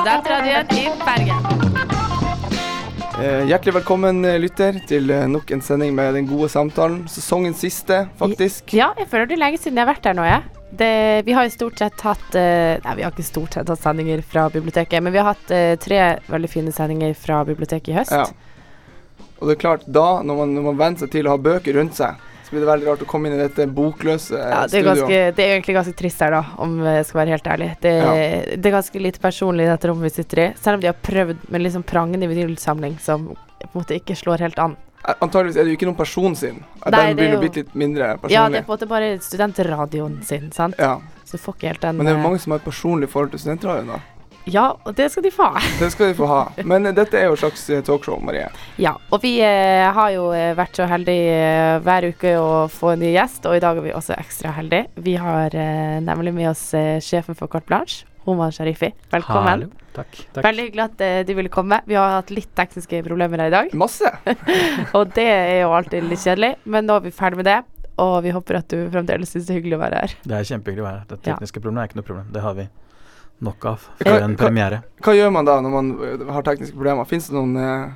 Studentradioen i Bergen. Eh, hjertelig velkommen, eh, lytter, til eh, nok en sending med Den gode samtalen. Sesongens siste, faktisk. Ja, jeg føler det er lenge siden jeg har vært der nå, jeg. Det, vi har jo stort sett hatt Nei, vi har ikke stort sett hatt sendinger fra biblioteket, men vi har hatt tre veldig fine sendinger fra biblioteket i høst. Ja. Og det er klart, da, når man, når man venner seg til å ha bøker rundt seg, så blir det veldig rart å komme inn i dette bokløse eh, Ja, det, er studioet. ganske, det er egentlig ganske trist her, da, om jeg skal være helt ærlig. Det, Ja. det er ganske lite personlig i dette rommet vi sitter i, selv om de har prøvd med litt sånn prangende vinylsamling som på en måte ikke slår helt an. Eh, Antageligvis er det jo ikke noen person sin. Eh, Nei, Den blir jo blitt litt mindre Ja, det er på en måte bare studentradioen sin, sant? Ja, Så får ikke helt den Men det er jo mange som har et personlig forhold til studentradioen, da. Ja, og det skal de få ha. Det skal de få ha. Men dette er jo et slags eh, talkshow, Marie. Ja, og vi eh, har jo eh, vært så heldige eh, hver uke å få en ny gjest, og i dag er vi også ekstra heldige. Vi har eh, nemlig med oss eh, sjefen for Carte Blanche, Roman Sharifi. Velkommen. Hallo. Takk. takk. Veldig hyggelig at eh, du ville komme. Vi har hatt litt tekniske problemer her i dag, Masse. og det er jo alltid litt kjedelig, men nå er vi ferdig med det. Og vi håper at du fremdeles syns det er hyggelig å være her. Det er kjempehyggelig å være her. Det Ja. tekniske problemet er ikke noe problem. Det har vi nok av Hva- før en premiere. Hva gjør man da når man eh, har tekniske problemer? Fins det noen eh,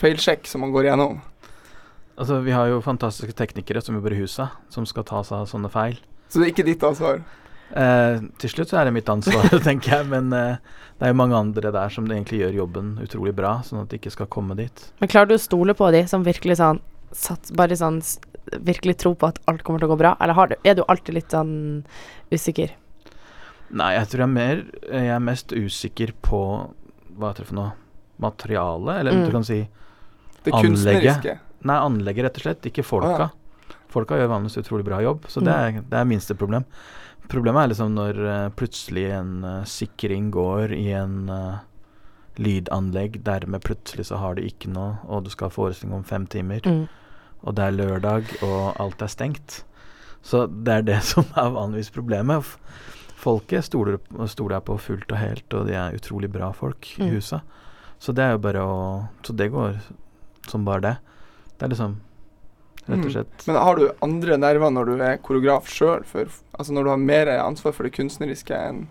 feilsjekk som man går igjennom? Altså, vi har jo fantastiske teknikere som jobber i huset, som skal ta seg av sånne feil. Så det er ikke ditt ansvar? Eh, til slutt så er det mitt ansvar, tenker jeg, men eh, det er jo mange andre der som egentlig gjør jobben utrolig bra, sånn at de ikke skal komme dit. Men klarer du å stole på de som virkelig sånn satt, Bare sånn virkelig tro på at alt kommer til å gå bra, eller har du, er du alltid litt sånn usikker? Nei, jeg tror jeg er mer Jeg er mest usikker på Hva heter det for noe? Materialet? eller Mm. du kan si Det Anlegget. kunstneriske? Nei, anlegget rett og slett, ikke folka. Folka gjør vanligvis utrolig bra jobb, så det er, det er minste problem. Problemet er liksom når uh, plutselig en uh, sikring går i en uh, lydanlegg, dermed plutselig så har du ikke noe, og du skal ha forestilling om fem timer, Mm. og det er lørdag, og alt er stengt. Så det er det som er vanligvis problemet. Folket stoler, stoler jeg på fullt og helt, og de er utrolig bra folk i Mm. huset. Så det er jo bare å Så det går som bare det. Det er liksom Rett og Mm. Men har du andre nerver når du er koreograf sjøl? Altså når du har mer ansvar for det kunstneriske enn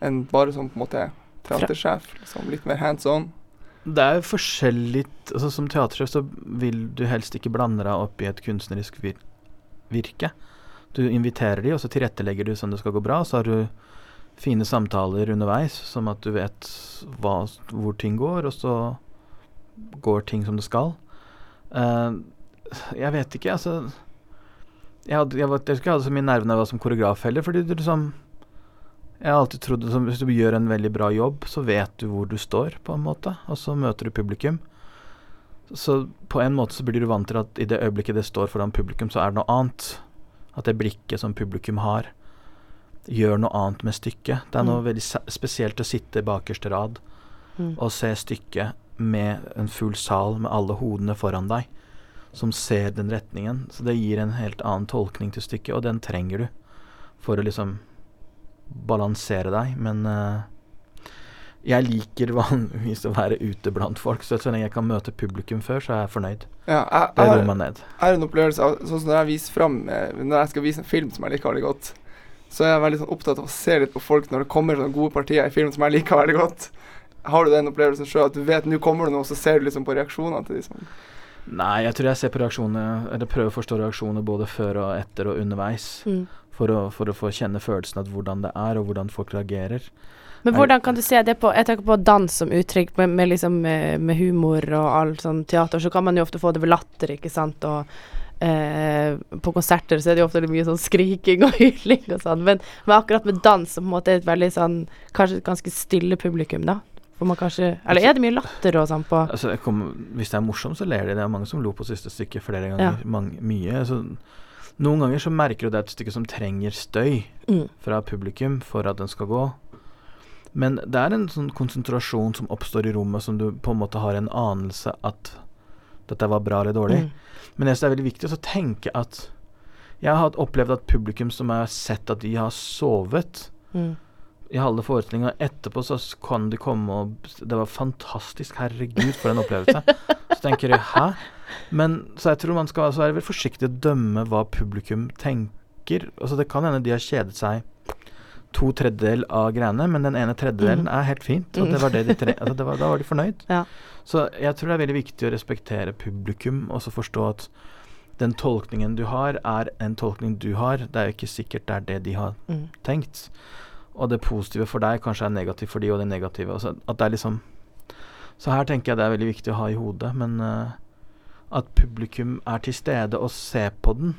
en bare som på en måte teatersjef? Liksom, litt mer hands on? Det er jo forskjellig altså Som teatersjef så vil du helst ikke blande deg opp i et kunstnerisk vir virke. Du inviterer de, og så tilrettelegger du sånn det skal gå bra. Så har du fine samtaler underveis, som at du vet hva, hvor ting går, og så går ting som det skal. Uh, jeg vet ikke, altså Jeg, hadde, jeg, jeg tror ikke jeg hadde så mye nerver da jeg var som koreograf heller, fordi du liksom Jeg har alltid trodd at hvis du gjør en veldig bra jobb, så vet du hvor du står, på en måte, og så møter du publikum. Så på en måte så blir du vant til at i det øyeblikket det står foran publikum, så er det noe annet. At det blikket som publikum har, gjør noe annet med stykket. Det er noe Mm. veldig spesielt å sitte bakerste rad Mm. og se stykket med en full sal med alle hodene foran deg, som ser den retningen. Så det gir en helt annen tolkning til stykket, og den trenger du for å liksom balansere deg. Men eh, jeg liker vanligvis å være ute blant folk, så så lenge jeg kan møte publikum før, så er jeg fornøyd. Ja, jeg, Det roer meg ned. jeg har en opplevelse av Sånn som når jeg viser fram eh, Når jeg skal vise en film som jeg liker veldig godt, så er jeg veldig sånn opptatt av å se litt på folk når det kommer sånne gode partier i film som jeg liker veldig godt. Har du den opplevelsen sjøl, at du vet nå kommer det noe, så ser du liksom på reaksjonene til de som Nei, jeg tror jeg ser på reaksjoner Eller prøver å forstå reaksjoner både før og etter og underveis. Mm. For å, for å få kjenne følelsen av hvordan det er, og hvordan folk reagerer. Men hvordan kan du se det på Jeg tenker på dans som uttrykk, med, med liksom eh, med humor og all sånn teater, så kan man jo ofte få det ved latter, ikke sant, og eh, på konserter så er det jo ofte mye sånn skriking og hyling og sånn, men, men akkurat med dans, som på en måte er et veldig sånn Kanskje et ganske stille publikum, da. Kanskje Eller er det mye latter og sånn på Altså, kommer- hvis det er morsomt, så ler de. Det er mange som lo på siste stykke flere ganger. Ja. Mange, mye. Så noen ganger så merker du det er et stykke som trenger støy mm. fra publikum for at den skal gå. Men det er en sånn konsentrasjon som oppstår i rommet, som du på en måte har en anelse at dette var bra eller dårlig. Mm. Men jeg synes det er veldig viktig å tenke at jeg har opplevd at publikum som har sett at de har sovet Mm. i halve forestillinga, etterpå så kan de komme og Det var fantastisk, herregud, for en opplevelse. så tenker jeg hæ? Men så jeg tror man skal altså være forsiktig å dømme hva publikum tenker. Altså Det kan hende de har kjedet seg to tredjedel av greiene, men den ene tredjedelen Mm. er helt fint. Og det var det de tre altså det var, Da var de fornøyd. Ja. Så jeg tror det er veldig viktig å respektere publikum, og så forstå at den tolkningen du har, er en tolkning du har. Det er jo ikke sikkert det er det de har Mm. tenkt. Og det positive for deg kanskje er negativt for de, og det negative. Altså at det er liksom Så her tenker jeg det er veldig viktig å ha i hodet, men uh, at publikum er til stede og ser på den,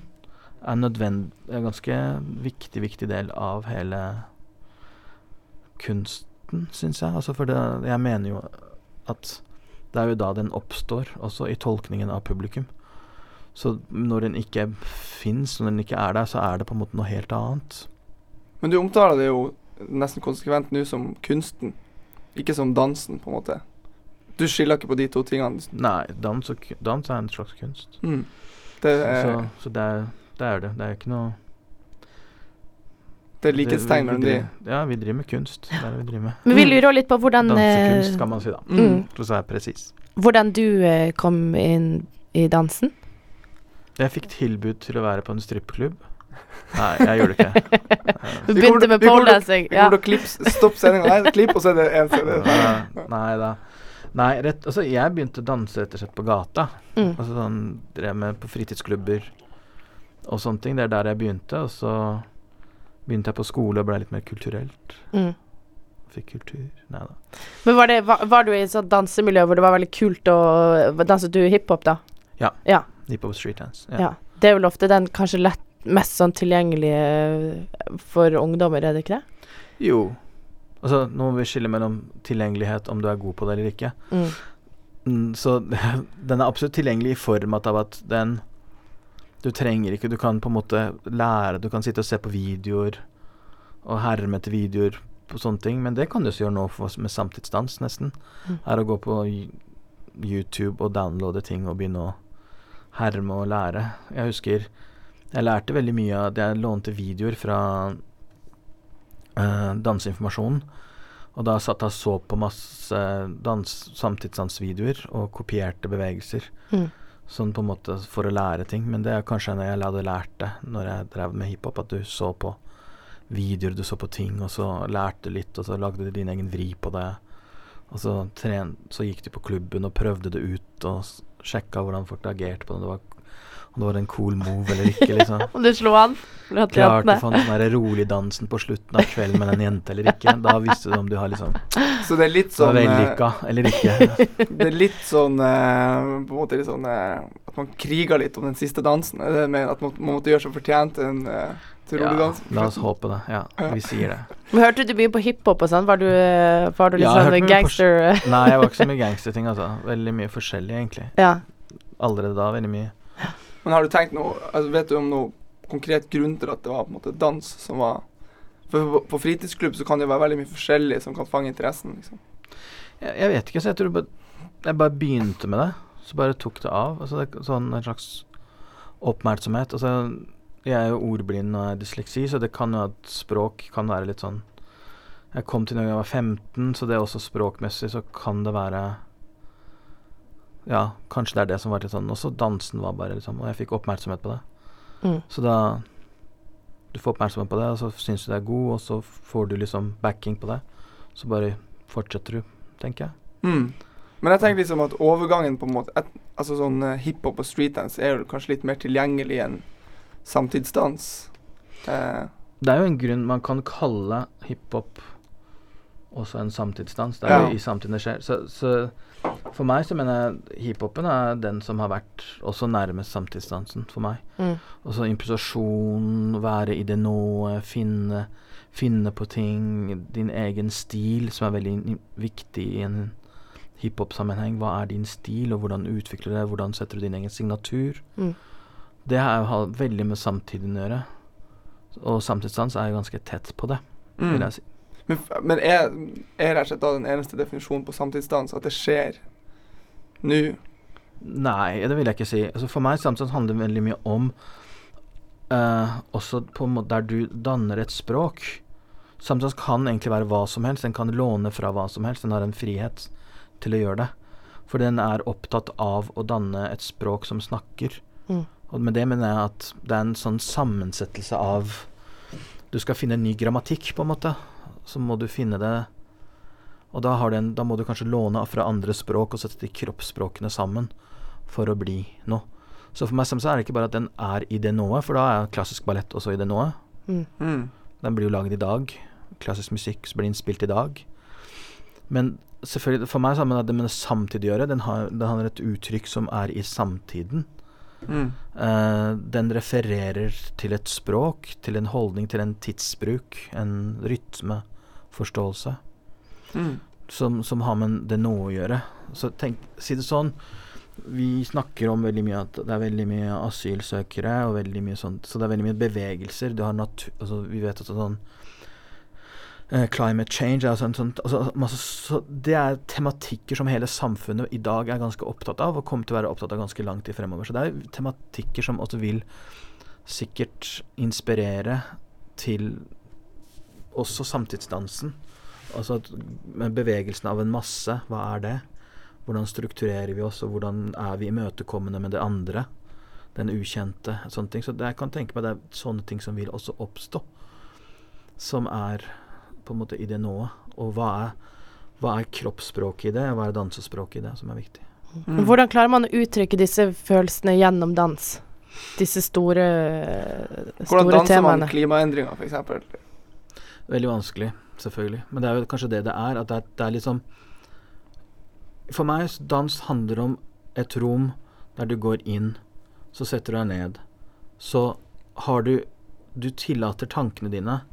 er nødvendig En ganske viktig, viktig del av hele kunsten, syns jeg. Altså for det Jeg mener jo at det er jo da den oppstår, også i tolkningen av publikum. Så når den ikke fins, når den ikke er der, så er det på en måte noe helt annet. Men du omtaler det jo nesten konsekvent nå som kunsten, ikke som dansen, på en måte. Du skiller ikke på de to tingene. Nei, dans, og, dans er en slags kunst. Mm. Det, Så, er, så, så det, er, det er det. Det er ikke noe det er likhetstegn det- mellom de. Ja, vi driver med kunst. Det er det vi driver med. Men vi lurer litt på hvordan, Dansekunst, eh, kan man si, da. Mm. For å være presis. hvordan du eh, kom inn i dansen. Jeg fikk tilbud til å være på en strippeklubb. Nei, jeg gjorde det ikke. Du begynte med poledancing. Vi kommer til å klippe, stoppe sendinga. Nei, klipp, og så er det én CD. Ja, Nei da. Nei, rett, altså jeg begynte å danse rett og slett på gata. Mm. Altså sånn Drev med på fritidsklubber og sånne ting. Det er der jeg begynte. Og så begynte jeg på skole og ble litt mer kulturelt. Mm. Fikk kultur. Nei da. Men var, det, var, var du i et sånt dansemiljø hvor det var veldig kult å Danset du hiphop, da? Ja. ja. Hiphop street dance. Ja. Det er vel ofte den kanskje lett, mest sånn tilgjengelige for ungdommer, er det ikke det? Jo. Altså, nå må vi skille mellom tilgjengelighet, om du er god på det eller ikke. Mm. Mm, så den er absolutt tilgjengelig i form av at den Du trenger ikke Du kan på en måte lære Du kan sitte og se på videoer og herme etter videoer på sånne ting, men det kan du også gjøre nå for, med samtidsdans, nesten. Mm. Er å gå på YouTube og downloade ting og begynne å herme og lære. Jeg husker jeg lærte veldig mye av Jeg lånte videoer fra uh, Danseinformasjonen. Og da satt jeg og så på masse dans, samtidsdansvideoer og kopierte bevegelser. Mm. Sånn på en måte for å lære ting. Men det er kanskje når jeg hadde lært det når jeg drev med hiphop, at du så på videoer, du så på ting, og så lærte litt, og så lagde du din egen vri på det. Og så, tren, så gikk du på klubben og prøvde det ut, og sjekka hvordan folk reagerte på det. Det var, om det var en cool move eller ikke, liksom. Om du slo han Klart Klarte å den der rolig dansen på slutten av kvelden med en jente eller ikke. Da visste du om du har liksom Så det er litt sånn eh, vellykka eller ikke. Det er litt sånn uh, På en måte litt sånn uh, At man kriger litt om den siste dansen. Er det med at man, man måtte gjøre seg fortjent til en uh, til rolig Ja, dans? la oss håpe det. Ja, vi sier det. Men hørte du mye på hiphop og sånn? Var du, var du litt Ja, sånn gangster? Nei, jeg var ikke så mye gangsterting, altså. Veldig mye forskjellig, egentlig. Ja. Allerede da veldig mye. Men har du tenkt noe altså, Vet du om noe konkret grunn til at det var på en måte dans som var For på, fritidsklubb så kan det være veldig mye forskjellig som kan fange interessen. liksom. Jeg, jeg vet ikke, så jeg tror bare, jeg bare begynte med det. Så bare tok det av. Altså det, er sånn en slags oppmerksomhet. Altså, jeg er jo ordblind og har dysleksi, så det kan jo at språk kan være litt sånn Jeg kom til da jeg var 15, så det er også språkmessig så kan det være Ja, kanskje det er det som var litt sånn. Også dansen var bare liksom Og jeg fikk oppmerksomhet på det. Mm. Så da Du får oppmerksomhet på det, og så syns du det er god, og så får du liksom backing på det. Så bare fortsetter du, tenker jeg. Mm. Men jeg tenker liksom at overgangen på en måte et, Altså sånn uh, hiphop og streetdance er jo kanskje litt mer tilgjengelig enn samtidsdans. Uh. Det er jo en grunn man kan kalle hiphop også en samtidsdans. Det er Ja. i samtiden det skjer. Så, så for meg så mener jeg hiphopen er den som har vært også nærmest samtidsdansen for meg. Mm. Altså improvisasjon, være i det nå, finne, finne på ting. Din egen stil, som er veldig viktig i en hiphop-sammenheng. Hva er din stil, og hvordan utvikler du det? Hvordan setter du din egen signatur? Mm. Det har ha veldig med samtiden å gjøre. Og samtidsdans er jo ganske tett på det, mm. vil jeg si. Men, men er, er rett og slett da den eneste definisjonen på samtidsdans at det skjer nå? Nei, det vil jeg ikke si. Altså for meg samtidig handler det veldig mye om uh, også på en måte der du danner et språk. Samtidig kan egentlig være hva som helst. Den kan låne fra hva som helst. Den har en frihet til å gjøre det. For den er opptatt av å danne et språk som snakker. Mm. Og med det mener jeg at det er en sånn sammensettelse av Du skal finne en ny grammatikk, på en måte. Så må du finne det Og da, har du en, da må du kanskje låne fra andre språk og sette de kroppsspråkene sammen for å bli noe. Så for meg så er det ikke bare at den er i det nået, for da er klassisk ballett også i det nået. Mm. Mm. Den blir jo laget i dag. Klassisk musikk blir innspilt i dag. Men selvfølgelig, for meg så har det med det samtidig å gjøre. Den har, den har et uttrykk som er i samtiden. Mm. Uh, den refererer til et språk, til en holdning, til en tidsbruk, en rytme, forståelse, Mm. som, som har med det nå å gjøre. Så tenk, si det sånn, vi snakker om veldig mye at det er veldig mye asylsøkere og veldig mye sånt, så det er veldig mye bevegelser. Du har natur... Altså, vi vet at sånn eh, Climate change altså sånn, sånt, altså, masse, så Det er tematikker som hele samfunnet i dag er ganske opptatt av, og kommer til å være opptatt av ganske langt i fremover. Så det er tematikker som også vil sikkert inspirere til også samtidsdansen. Altså at med bevegelsen av en masse, hva er det? Hvordan strukturerer vi oss, og hvordan er vi imøtekommende med det andre? Den ukjente, sånne ting. Så det, jeg kan tenke meg det er sånne ting som vil også oppstå. Som er på en måte i det nået. Og hva er, hva er kroppsspråket i det, og hva er dansespråket i det, som er viktig. Mm. Hvordan klarer man å uttrykke disse følelsene gjennom dans? Disse store, Hvordan danser man temaene. klimaendringer, f.eks.? Veldig vanskelig, selvfølgelig. Men det er jo kanskje det det er. At det er, det er liksom For meg, dans handler om et rom der du går inn, så setter du deg ned. Så har du Du tillater tankene dine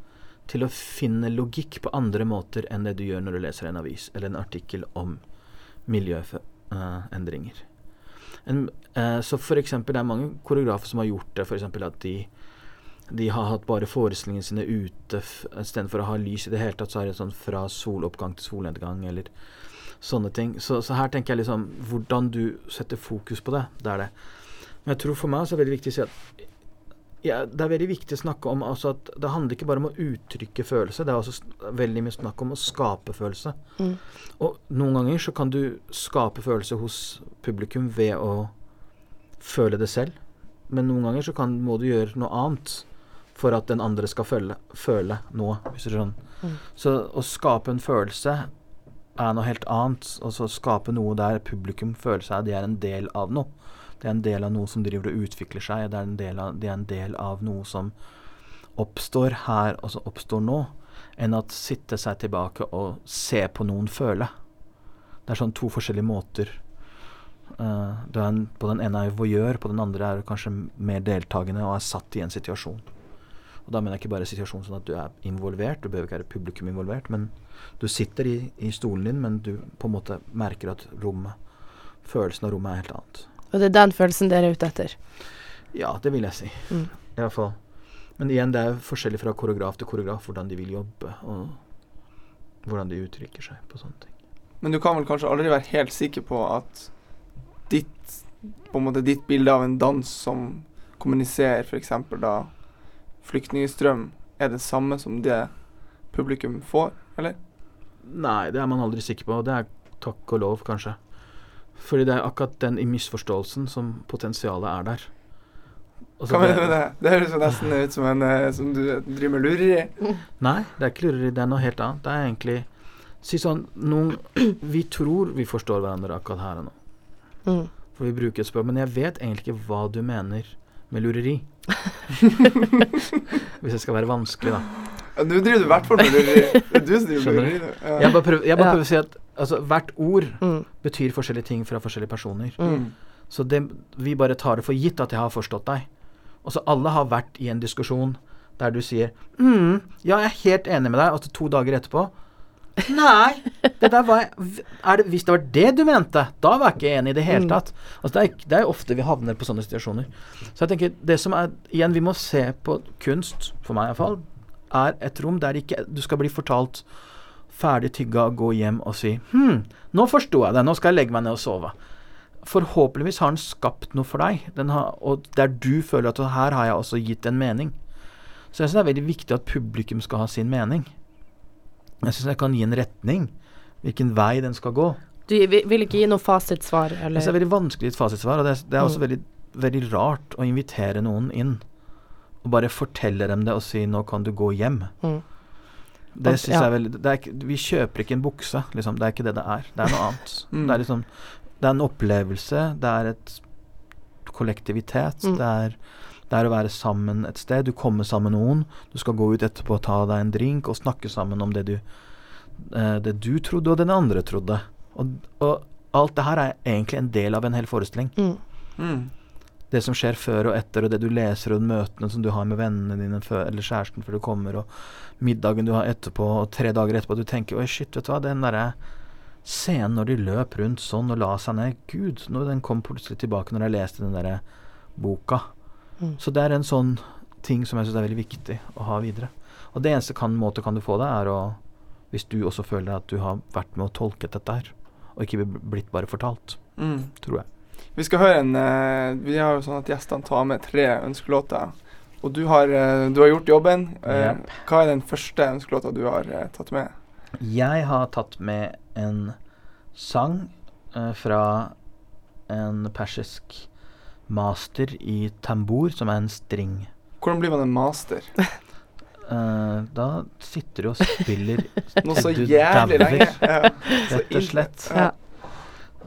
til å finne logikk på andre måter enn det du gjør når du leser en avis eller en artikkel om miljøendringer. En, eh, så for eksempel, det er mange koreografer som har gjort det, eksempel at de de har hatt bare forestillingene sine ute istedenfor å ha lys i det hele tatt, så er det sånn fra soloppgang til solnedgang eller sånne ting. Så, så her tenker jeg liksom hvordan du setter fokus på det. Det er det. Men jeg tror for meg så er det veldig viktig å si at ja, det er veldig viktig å snakke om altså at det handler ikke bare om å uttrykke følelse, det er også veldig mye snakk om å skape følelse. Mm. Og noen ganger så kan du skape følelse hos publikum ved å føle det selv, men noen ganger så kan, må du gjøre noe annet for at den andre skal føle, føle noe, hvis du skjønner. Mm. Så å skape en følelse er noe helt annet. Og så skape noe der publikum føler seg de er en del av noe. Det er en del av noe som driver og utvikler seg. Det er en del av, de er en del av noe som oppstår her, og som oppstår nå, enn at sitte seg tilbake og se på noen føle. Det er sånn to forskjellige måter. Uh, er en, på den ene er voyeur, på den andre er du kanskje mer deltakende og er satt i en situasjon. Og da mener jeg ikke bare situasjonen sånn at du er involvert, du behøver ikke være publikum involvert, men du sitter i, i stolen din, men du på en måte merker at rommet, følelsen av rommet er helt annet. Og det er den følelsen dere er ute etter. Ja, det vil jeg si. Mm. I hvert fall. Men igjen, det er forskjellig fra koreograf til koreograf hvordan de vil jobbe, og hvordan de uttrykker seg på sånne ting. Men du kan vel kanskje aldri være helt sikker på at ditt på en måte ditt bilde av en dans som kommuniserer f.eks. da flyktningstrøm, er det samme som det publikum får, eller? Nei, det er man aldri sikker på, det er takk og lov, kanskje. Fordi det er akkurat den i misforståelsen som potensialet er der. Altså, Hva mener du med det? Det høres jo nesten ut som en eh, som du driver med lureri. Nei, det er ikke lureri, det er noe helt annet. Det er egentlig Si sånn noen, Vi tror vi forstår hverandre akkurat her og nå, Mm. for vi bruker et språk, men jeg vet egentlig ikke hva du mener med lureri. Hvis det skal være vanskelig, da. Ja, Nå driver du i hvert fall med lureri. Er du driver med lureri. Ja. Jeg bare prøver, jeg bare Ja. prøver å si at altså, hvert ord Mm. betyr forskjellige ting fra forskjellige personer. Mm. Så det, vi bare tar det for gitt at jeg har forstått deg. Og så alle har vært i en diskusjon der du sier mm, ja, jeg er helt enig med deg, og altså, to dager etterpå Nei, det der var det, hvis det var det du mente, da var jeg ikke enig i det hele Mm. tatt. Altså, det, er, det er ofte vi havner på sånne situasjoner. Så jeg tenker, det som er Igjen, vi må se på kunst, for meg iallfall, er et rom der ikke du skal bli fortalt ferdig tygga, gå hjem og si Hm, nå forsto jeg det, nå skal jeg legge meg ned og sove. Forhåpentligvis har den skapt noe for deg, den har, og der du føler at her har jeg også gitt en mening. Så jeg syns det er veldig viktig at publikum skal ha sin mening. Jeg syns jeg kan gi en retning, hvilken vei den skal gå. Du vil ikke gi noe fasitsvar, eller det er veldig vanskelig et fasitsvar, og det er, det er også Mm. veldig, veldig rart å invitere noen inn og bare fortelle dem det og si 'nå kan du gå hjem'. Mm. Det syns ja. jeg vel det er ikke, Vi kjøper ikke en bukse, liksom. Det er ikke det det er. Det er noe annet. Mm. Det er liksom Det er en opplevelse, det er et kollektivitet, Mm. det, er, det er å være sammen et sted. Du kommer sammen med noen, du skal gå ut etterpå og ta deg en drink og snakke sammen om det du eh, Det du trodde, og det den andre trodde. Og, og alt det her er egentlig en del av en hel forestilling. mm. Mm. Det som skjer før og etter, og det du leser, og møtene som du har med vennene dine før, eller kjæresten før du kommer, og middagen du har etterpå, og tre dager etterpå, du tenker Oi, shit, vet du hva, den derre scenen når de løp rundt sånn og la seg ned Gud, når den kom plutselig tilbake når jeg leste den derre boka. Mm. Så det er en sånn ting som jeg syns er veldig viktig å ha videre. Og det eneste kan, måte kan du få det, er å Hvis du også føler at du har vært med og tolket dette her, og ikke blitt bare fortalt, Mm. tror jeg. Vi skal høre en eh, Vi har jo sånn at gjestene tar med tre ønskelåter. Og du har, eh, du har gjort jobben. Eh, Jep. Hva er den første ønskelåta du har eh, tatt med? Jeg har tatt med en sang eh, fra en persisk master i tambor, som er en string. Hvordan blir man en master? Uh, da sitter du og spiller, Noe så jævlig lenge. Ja. Rett og slett. Ja.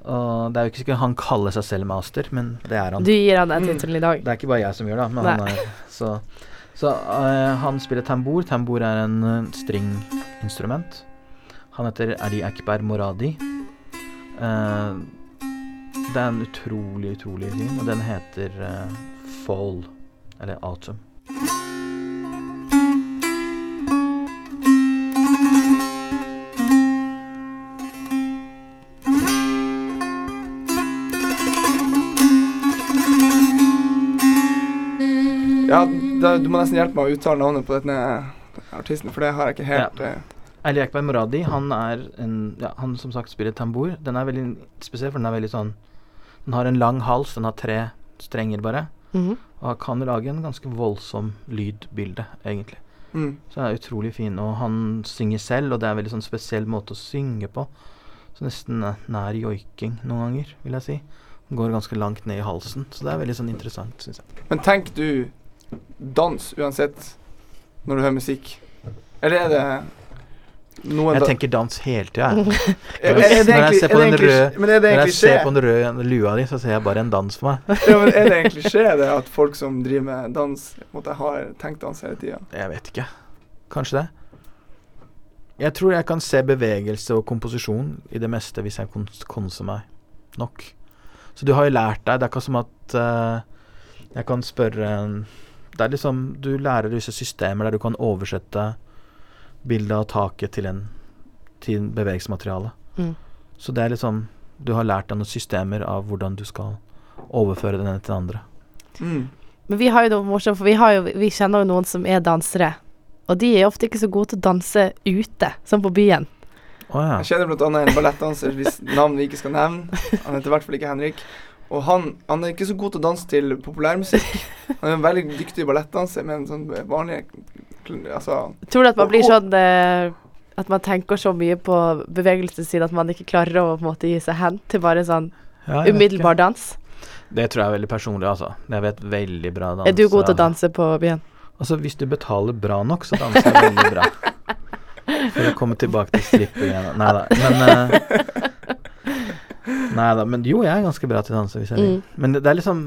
Og det er jo ikke sikkert han kaller seg selv master, men det er han. Du gir han den Mm. tittelen i dag. Det er ikke bare jeg som gjør det, men Nei. han er Så, så uh, han spiller tambor. Tambor er en uh, stringinstrument. Han heter Ali Akbar Moradi. Eh, det er en utrolig, utrolig fin, og den heter uh, Fall, eller Autumn. Ja, da, du må nesten hjelpe meg å uttale navnet på denne artisten, for det har jeg ikke helt eh, Ali Akbar Moradi, han er en Ja, han som sagt spiller tambur. Den er veldig spesiell, for den er veldig sånn Den har en lang hals, den har tre strenger bare. Mhm. Og han kan lage en ganske voldsom lydbilde, egentlig. mm. Så den er utrolig fin. Og han synger selv, og det er en veldig sånn spesiell måte å synge på. Så nesten nær joiking noen ganger, vil jeg si. Den går ganske langt ned i halsen. Så det er veldig sånn interessant, syns jeg. Men tenker du dans uansett når du hører musikk? Eller er det noe Jeg tenker dans hele tida, Når jeg ser er på den røde- lua di, så ser jeg bare en dans for meg. Ja, men er det egentlig skje det at folk som driver med dans, måtte ha tenkt dans hele tida? Jeg vet ikke. Kanskje det. Jeg tror jeg kan se bevegelse og komposisjon i det meste hvis jeg kons konser meg nok. Så du har jo lært deg Det er ikke som at uh, jeg kan spørre en- Det er liksom Du lærer disse systemer der du kan oversette bildet av taket til en til bevegelsesmateriale. Mm. Så det er litt sånn Du har lært deg noen systemer av hvordan du skal overføre den ene til den andre. Mm. Men vi har jo noe morsomt, for vi, har jo, vi kjenner jo noen som er dansere. Og de er ofte ikke så gode til å danse ute, som på byen. Oh, ja. Jeg kjenner annet en ballettdanser hvis navn vi ikke skal nevne. Han heter i hvert fall ikke Henrik. Og han, han er ikke så god til å danse til populærmusikk. Han er en veldig dyktig ballettdanser, men sånn vanlig Altså Tror du at man blir sånn eh, At man tenker så mye på bevegelsen sin at man ikke klarer å på en måte gi seg hen til bare sånn Ja, umiddelbar dans? Det tror jeg er veldig personlig, altså. Jeg vet veldig bra danse. Er du god til å danse på byen? Altså, hvis du betaler bra nok, så danser jeg veldig bra. For å komme tilbake til strippingen. Nei da. Men eh, Nei da. Men jo, jeg er ganske bra til å danse hvis jeg vil. Mm. Men det, det er liksom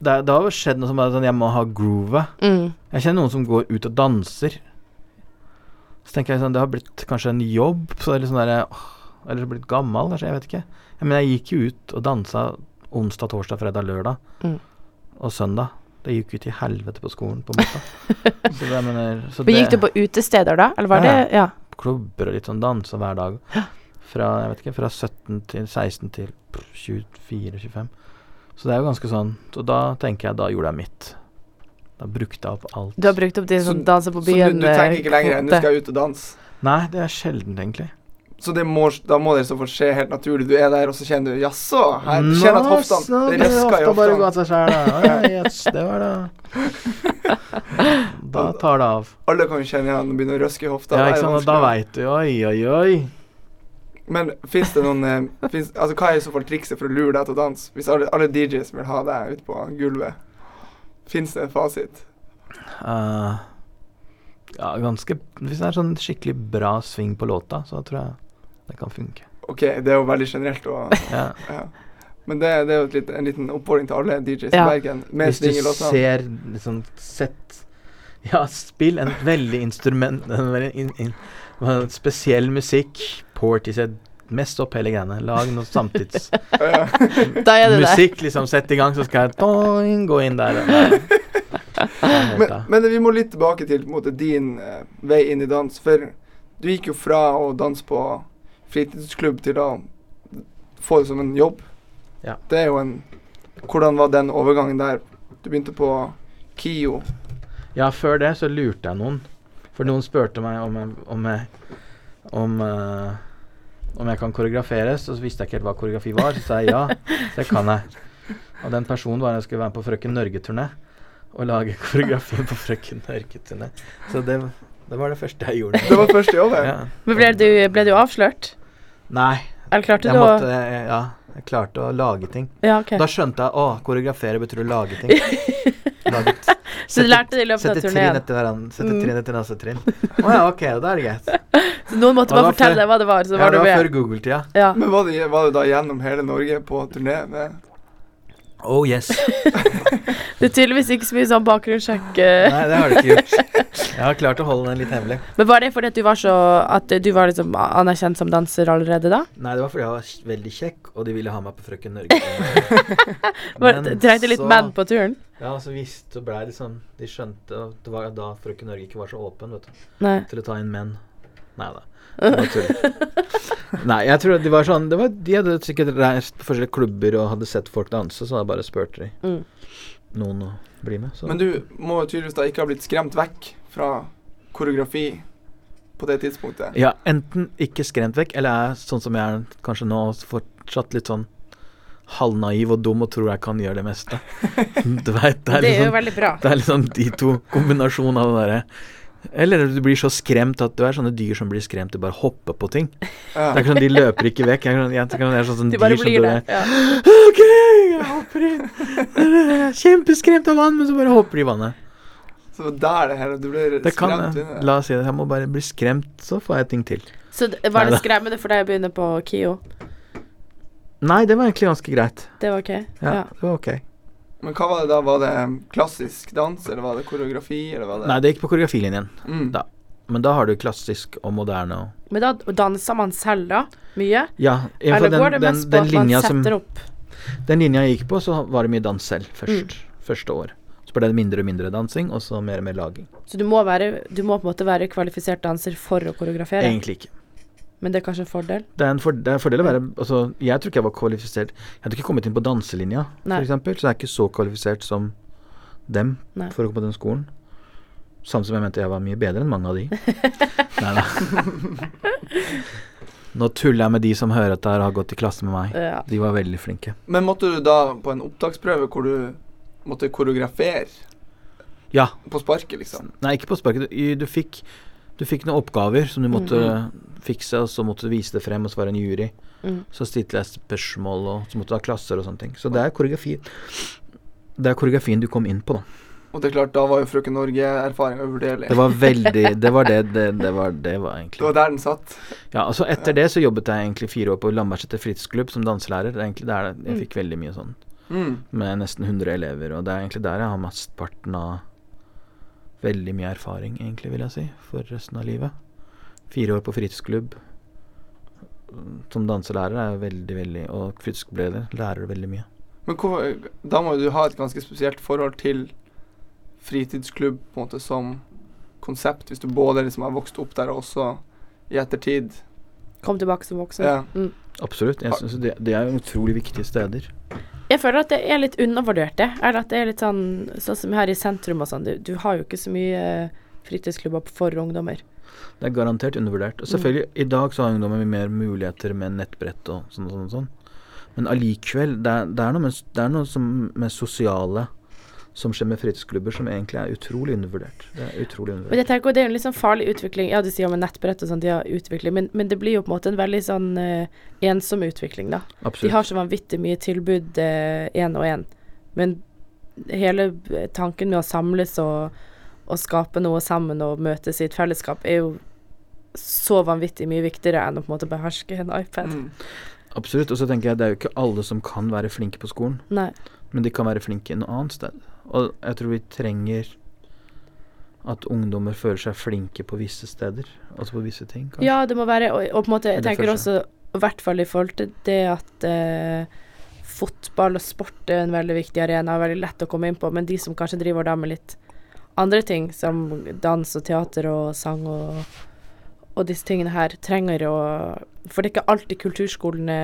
det, er- det har skjedd noe som bare sånn Jeg må ha groovet. Mm. Jeg kjenner noen som går ut og danser. Så tenker jeg sånn Det har blitt kanskje en jobb, så er det sånn derre åh, Eller blitt gammel, kanskje. Jeg vet ikke. Ja, men jeg gikk jo ut og dansa onsdag, torsdag, fredag, lørdag. Mm. Og søndag. Det gikk jo til helvete på skolen, på en måte. så det, mener, så det, gikk du på utesteder da, eller var Ja. det Ja. klubber og litt sånn dans hver dag. Fra, jeg vet ikke, fra 17 til 16 til 24-25. Så det er jo ganske sånn Og da tenker jeg da gjorde jeg mitt. Da brukte jeg opp alt. Du har brukt opp din Så- danser på byen? Så du, du tenker ikke lenger enn du skal ut og danse? Nei, det er sjeldent, egentlig. Så det må, da må det så få skje helt naturlig. Du er der, og så kjenner du Jaså, her du kjenner at hoftene Det røsker i bare gå hoftene. seg sjæl, da. Ja, yes, det var det. Da tar det av. Alle kan jo kjenne igjen og begynne å røske i hofta. Ja, ikke sant. og Da veit du. Oi, oi, oi. Men fins det noen eh, finnes, Altså, hva er i så fall trikset for å lure deg til å danse? Hvis alle, alle DJs vil ha deg ute på gulvet, fins det en fasit? Uh, ja, ganske Hvis det er sånn skikkelig bra sving på låta, så tror jeg det kan funke. OK, det er jo veldig generelt å Ja. ja. Men det, det er jo et litt, en liten oppfordring til alle DJs Ja. i Bergen. Med Hvis du ser liksom Sett Ja, spill en veldig instrument En veldig in, in, spesiell musikk. Portishead. Mest opp hele greiene. Lag noe samtids Da er det det. Musikk, liksom. Sett i gang, så skal jeg doing, gå inn der. og- Men, men vi må litt tilbake til på måte, din uh, vei inn i dans. For du gikk jo fra å danse på fritidsklubb til å få det som en jobb. Ja. Det er jo en Hvordan var den overgangen der? Du begynte på KIO. Ja, før det så lurte jeg noen. For noen spurte meg om jeg om jeg, om, uh, om jeg kan koreografere, så visste jeg ikke helt hva koreografi var. Så sa jeg ja, det kan jeg. Og den personen var jeg skulle være med på Frøken Norge-turné. Og lage koreografi på Frøken Norge-turné. Så det, det var det første jeg gjorde. Det var første jobb, Ja. Men ble du, ble du avslørt? Nei, Eller klarte jeg du måtte å jeg, Ja, jeg klarte å lage ting. Ja, okay. Da skjønte jeg å, koreografere betyr å lage ting. Lage t- Så du lærte det i løpet av Sette trinn turneen? Sette Mm. trinn etter neste trinn. Å ja, ok, da er det greit. Så noen måtte bare fortelle før- deg hva det var, så Ja, var det var før? Google-tida. Ja. Men var det, var det da gjennom hele Norge på turné med Oh yes. Det er tydeligvis ikke så mye sånn bakgrunnssjekk. eh. Nei, det har du ikke gjort. Jeg har klart å holde den litt hemmelig. Men var det fordi at du var så At du var liksom anerkjent som danser allerede da? Nei, det var fordi jeg var veldig kjekk, og de ville ha meg på Frøken Norge. Men trengte litt menn på turen? Ja, så visst så blei det sånn De skjønte Det var da Frøken Norge ikke var så åpen, vet du. Nei. Til å ta inn menn. Nei da. Nei, jeg tror de var sånn det var, De hadde sikkert reist på forskjellige klubber og hadde sett folk danse, så da bare spurte de Mm. noen å bli med. Så. Men du må tydeligvis da ikke ha blitt skremt vekk fra koreografi på det tidspunktet. Ja, enten ikke skremt vekk, eller er sånn som jeg er kanskje nå, fortsatt litt sånn halvnaiv og dum og tror jeg kan gjøre det meste. Du vet, det er Det er jo liksom veldig bra. Det er liksom de to kombinasjonene av det derre Eller du blir så skremt at du er sånne dyr som blir skremt, du bare hopper på ting. Ja. Det er ikke sånn, De løper ikke vekk. Jeg, jeg, jeg, jeg er sånn, sånn Du bare dyr som blir som det. Ja. OK, jeg hopper inn. Kjempeskremt av vann, men så bare hopper de i vannet. Så det er det hele Du blir Det skremt kan. La oss si det. Jeg må bare bli skremt, så får jeg ting til. Så var det skremmende for deg å begynne på KIO? Nei, det var egentlig ganske greit. Det var ok? Ja, Ja. det var ok. Men hva var det da? Var det klassisk dans, eller var det koreografi, eller var det Nei, det gikk på koreografilinjen. mm. da. Men da har du klassisk og moderne og Men da danser man selv, da? Mye? Ja, Eller fall går den, det den, mest på at man som setter opp? Den linja jeg gikk på, så var det mye dans selv først. Mm. Første år. Så ble det mindre og mindre dansing, og så mer og mer laging. Så du må, være, du må på en måte være kvalifisert danser for å koreografere? Egentlig ikke. Men det er kanskje en fordel? Det er en, for, det er en fordel å være Altså, jeg tror ikke jeg var kvalifisert Jeg hadde ikke kommet inn på danselinja, f.eks., så jeg er ikke så kvalifisert som dem Nei. for å gå på den skolen. Samme som jeg mente jeg var mye bedre enn mange av de. Nei da. Nå tuller jeg med de som hører at jeg har gått i klasse med meg. Ja. De var veldig flinke. Men måtte du da på en opptaksprøve hvor du måtte koreografere Ja. på sparket, liksom? Nei, ikke på sparket. Du, du, fikk, du fikk noen oppgaver som du måtte fikse, og så måtte du vise det frem, og så var det en jury. Mm. Så stilte jeg spørsmål, og så måtte du ha klasser og sånne ting. Så det er koreografi. Det er koreografien du kom inn på, da. Og det er klart, da var jo Frøken Norge-erfaringa uvurderlig. Det var veldig Det var det det, det, var, det var Det var der den satt. Ja, altså Etter det så jobbet jeg egentlig fire år på Lambertseter fritidsklubb som danselærer. Det er egentlig der jeg Mm. fikk veldig mye sånn Mm. med nesten 100 elever, og det er egentlig der jeg har mesteparten av veldig mye erfaring, egentlig, vil jeg si, for resten av livet. Fire år på fritidsklubb mm, som danselærer er veldig, veldig Og fritidsklubbleder lærer veldig mye. Men hvorfor, da må du ha et ganske spesielt forhold til fritidsklubb på en måte som konsept, hvis du både liksom har vokst opp der og også i ettertid. Kom tilbake som voksen. Ja. Mm. Absolutt. Jeg synes det, det er utrolig viktige steder. Jeg føler at det er litt undervurdert, det. Eller at det er litt sånn Sånn som her i sentrum og sånn. Du, du har jo ikke så mye eh, fritidsklubber for ungdommer. Det er garantert undervurdert. Og selvfølgelig, i dag så har ungdommer mer muligheter med nettbrett og sånn og sånn. sånn. Men allikevel, det, det er noe, med, det er noe som, med sosiale som skjer med fritidsklubber, som egentlig er utrolig undervurdert. Det er utrolig Men jeg tenker også det er en litt sånn farlig utvikling. Ja, du sier om nettbrett og sånn, de har utvikling, men, men det blir jo på en måte en veldig sånn uh, ensom utvikling, da. De har så vanvittig mye tilbud én og én, men hele eh, tanken med å samles og, og skape noe sammen og møtes i et fellesskap er jo så vanvittig mye viktigere enn å på en måte beherske en iPad. Mm. Absolutt. Og så tenker jeg det er jo ikke alle som kan være flinke på skolen, Nei. men de kan være flinke noe annet sted. Og jeg tror vi trenger at ungdommer føler seg flinke på visse steder, altså på visse ting. kanskje. Ja, det må være Og, og på en måte, jeg tenker også, i hvert fall i forhold til det at eh, fotball og sport er en veldig viktig arena, veldig lett å komme inn på, men de som kanskje driver da med litt andre ting, som dans og teater og sang og, og disse tingene her, trenger å For det er ikke alltid kulturskolene